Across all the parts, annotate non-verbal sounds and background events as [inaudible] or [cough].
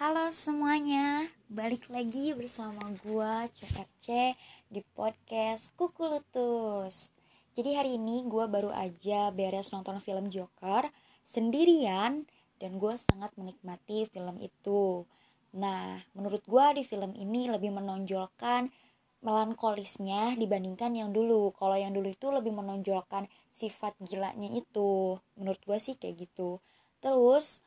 Halo semuanya, balik lagi bersama gua CRC di podcast Kuku Lutus. Jadi hari ini gua baru aja beres nonton film Joker sendirian dan gua sangat menikmati film itu. Nah, menurut gua di film ini lebih menonjolkan melankolisnya dibandingkan yang dulu. Kalau yang dulu itu lebih menonjolkan sifat gilanya itu. Menurut gua sih kayak gitu. Terus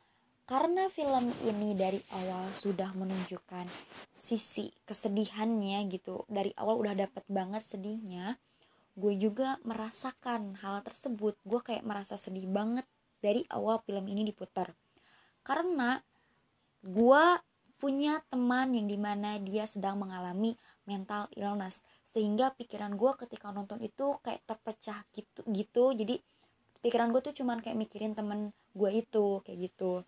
karena film ini dari awal sudah menunjukkan sisi kesedihannya gitu dari awal udah dapet banget sedihnya gue juga merasakan hal tersebut. Gue kayak merasa sedih banget dari awal film ini diputar. Karena gue punya teman yang di mana dia sedang mengalami mental illness sehingga pikiran gue ketika nonton itu kayak terpecah gitu gitu. Jadi pikiran gue tuh cuman kayak mikirin temen gue itu kayak gitu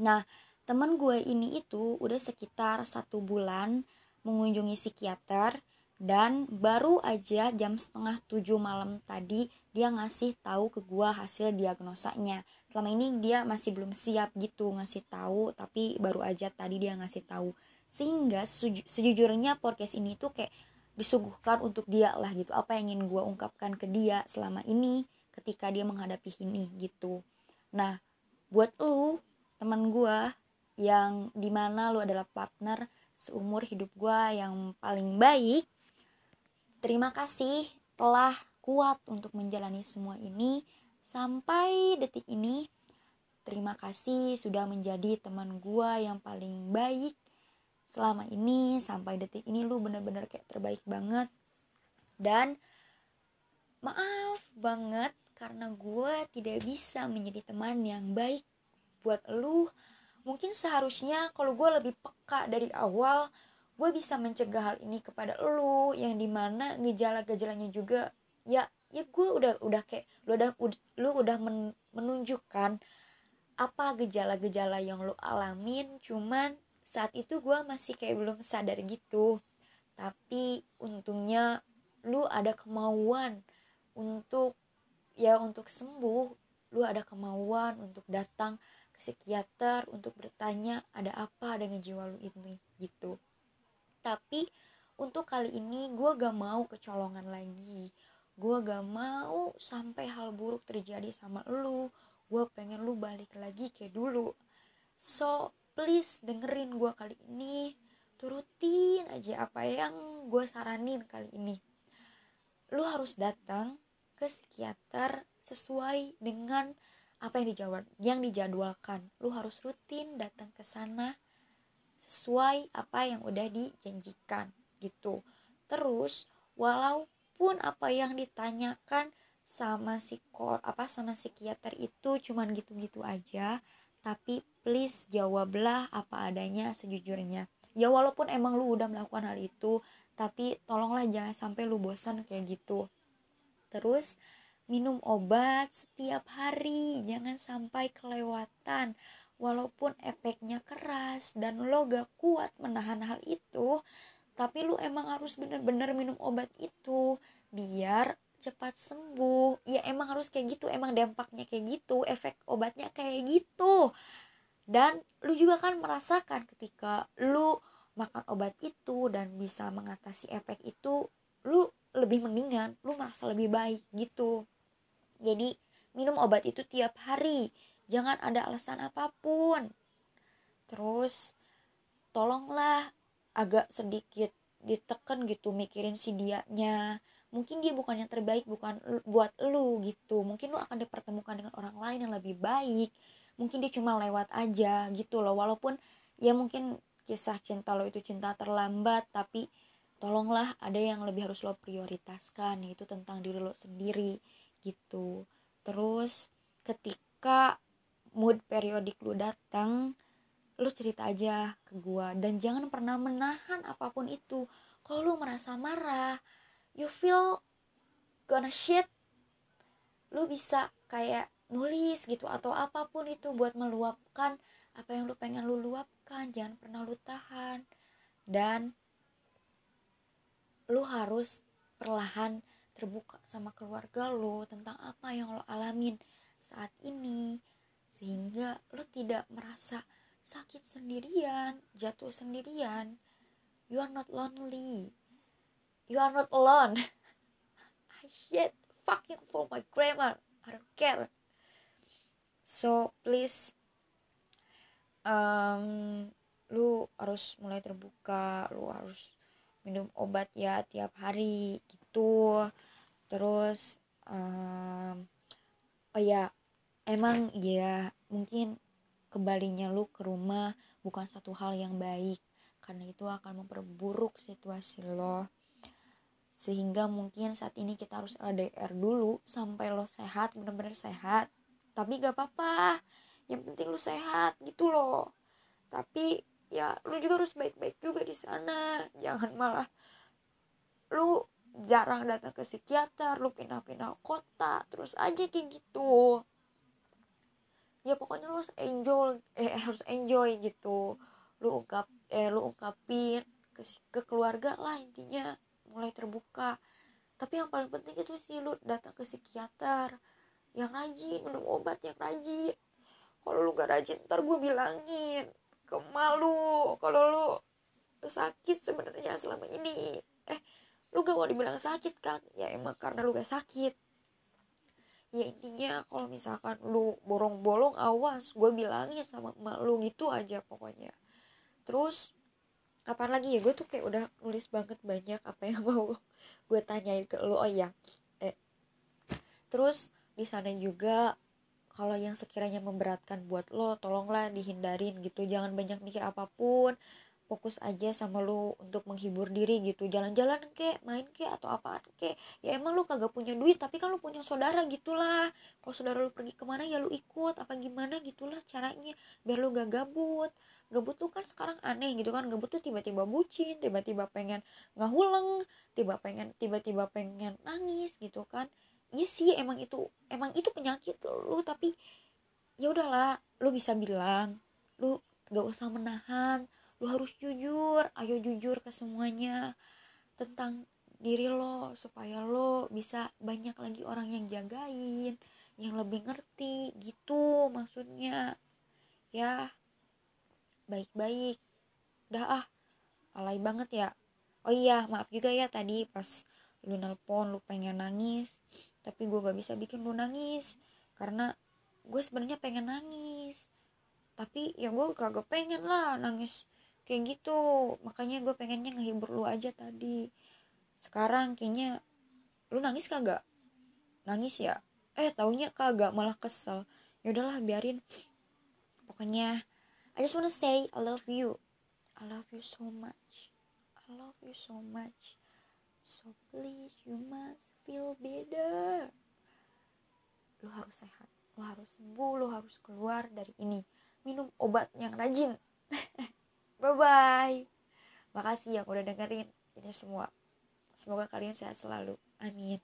Nah, temen gue ini itu udah sekitar satu bulan mengunjungi psikiater dan baru aja jam setengah tujuh malam tadi dia ngasih tahu ke gue hasil diagnosanya. Selama ini dia masih belum siap gitu ngasih tahu, tapi baru aja tadi dia ngasih tahu. Sehingga sejujurnya podcast ini tuh kayak disuguhkan untuk dia lah gitu. Apa yang ingin gue ungkapkan ke dia selama ini ketika dia menghadapi ini gitu. Nah, buat lu teman gue yang di mana lu adalah partner seumur hidup gue yang paling baik. Terima kasih telah kuat untuk menjalani semua ini. Sampai detik ini terima kasih sudah menjadi teman gue yang paling baik. Selama ini sampai detik ini lu bener-bener kayak terbaik banget. Dan maaf banget karena gue tidak bisa menjadi teman yang baik buat lu mungkin seharusnya kalau gue lebih peka dari awal gue bisa mencegah hal ini kepada lu yang di mana gejala-gejalanya juga ya ya gue udah udah kayak lu udah lu udah men, menunjukkan apa gejala-gejala yang lu alamin cuman saat itu gue masih kayak belum sadar gitu. Tapi untungnya lu ada kemauan untuk ya untuk sembuh lu ada kemauan untuk datang psikiater untuk bertanya ada apa dengan jiwa lu ini? Gitu. Tapi untuk kali ini gue gak mau kecolongan lagi. Gue gak mau sampai hal buruk terjadi sama lu. Gue pengen lu balik lagi kayak dulu. So please dengerin gue kali ini. Turutin aja apa yang gue saranin kali ini. Lu harus datang ke psikiater sesuai dengan apa yang dijawab yang dijadwalkan? Lu harus rutin datang ke sana sesuai apa yang udah dijanjikan gitu. Terus walaupun apa yang ditanyakan sama psikol apa sama psikiater itu cuman gitu-gitu aja tapi please jawablah apa adanya sejujurnya. Ya walaupun emang lu udah melakukan hal itu tapi tolonglah jangan sampai lu bosan kayak gitu. Terus minum obat setiap hari jangan sampai kelewatan. Walaupun efeknya keras dan lo gak kuat menahan hal itu tapi lu emang harus bener-bener minum obat itu biar cepat sembuh. Ya emang harus kayak gitu emang dampaknya kayak gitu efek obatnya kayak gitu. Dan lu juga kan merasakan ketika lu makan obat itu dan bisa mengatasi efek itu lu lebih mendingan lu merasa lebih baik gitu jadi minum obat itu tiap hari. Jangan ada alasan apa pun. Terus tolonglah agak sedikit ditekan gitu mikirin si dianya. Mungkin dia bukan yang terbaik bukan buat lu gitu. Mungkin lu akan dipertemukan dengan orang lain yang lebih baik. Mungkin dia cuma lewat aja gitu loh. Walaupun ya mungkin kisah cinta lo itu cinta terlambat tapi tolonglah ada yang lebih harus lo prioritaskan yaitu tentang diri lo sendiri gitu. Terus ketika mood periodik lu datang lu cerita aja ke gua dan jangan pernah menahan apa pun itu. Kalau lu merasa marah you feel gonna shit lu bisa kayak nulis gitu atau apa pun itu buat meluapkan apa yang lu pengen lu luapkan. Jangan pernah lu tahan. Dan lu harus perlahan terbuka sama keluarga lo tentang apa yang lo alamin saat ini sehingga lo tidak merasa sakit sendirian jatuh sendirian. You are not lonely. You are not alone. [laughs] Shit fucking for my grammar I don't care. So please um, lu harus mulai terbuka lu harus minum obat ya tiap hari gitu. Terus um, oh ya emang ya mungkin kembalinya lu ke rumah bukan satu hal yang baik karena itu akan memperburuk situasi lo. Sehingga mungkin saat ini kita harus LDR dulu sampai lo sehat bener-bener sehat. Tapi gak apa-apa yang penting lu sehat gitu loh. Tapi ya lu juga harus baik-baik juga di sana. Jangan malah lu jarang datang ke psikiater lu pindah-pindah kota terus aja kayak gitu. Ya pokoknya lu harus enjoy eh harus enjoy gitu. Lu ungkap eh lu ungkapin ke, ke keluarga lah intinya. Mulai terbuka. Tapi yang paling penting itu sih lu datang ke psikiater. Yang rajin minum obat yang rajin. Kalau lu gak rajin ntar gue bilangin ke malu kalau lu sakit sebenarnya selama ini. Eh lu gak mau dibilang sakit kan? Ya emang karena lu gak sakit. Ya intinya kalau misalkan lu borong-bolong awas. Gue bilangin sama emak lu gitu aja pokoknya. Terus apa lagi ya? Gue tuh kayak udah nulis banget banyak apa yang [laughs] mau gue tanyain ke lo oh ya eh. Terus di sana juga kalau yang sekiranya memberatkan buat lo tolonglah dihindarin gitu. Jangan banyak mikir apa pun. Fokus aja sama lu untuk menghibur diri gitu. Jalan-jalan kek main kek atau apaan kek ya emang lu kagak punya duit tapi kan lu punya saudara gitulah. Kalau saudara lu pergi ke mana ya lu ikut. Apa gimana gitulah caranya. Biar lu gak gabut. Gabut tuh kan sekarang aneh gitu kan. Gabut tuh tiba-tiba bucin tiba-tiba pengen ngahuleng tiba pengen tiba-tiba pengen nangis gitu kan iya sih emang itu emang itu penyakit lu tapi ya udahlah lu bisa bilang lu gak usah menahan lu harus jujur ayo jujur ke semuanya tentang diri lo supaya lo bisa banyak lagi orang yang jagain yang lebih ngerti gitu maksudnya. Ya baik-baik. Udah ah alay banget ya. Oh iya maaf juga ya tadi pas lu nelpon lu pengen nangis tapi gue gak bisa bikin lu nangis. Karena gue sebenarnya pengen nangis. Tapi ya gue kagak pengen lah nangis kayak gitu. Makanya gue pengennya ngehibur lu aja tadi. Sekarang kayaknya lu nangis kagak? Nangis ya? Eh taunya kagak malah kesel. Ya udahlah biarin. Pokoknya I just wanna say I love you. I love you so much. I love you so much. So please you must feel better harus sehat lu harus sembuh lu harus keluar dari ini minum obat yang rajin [laughs] Bye bye. Makasih yang udah dengerin ini semua. Semoga kalian sehat selalu. Amin.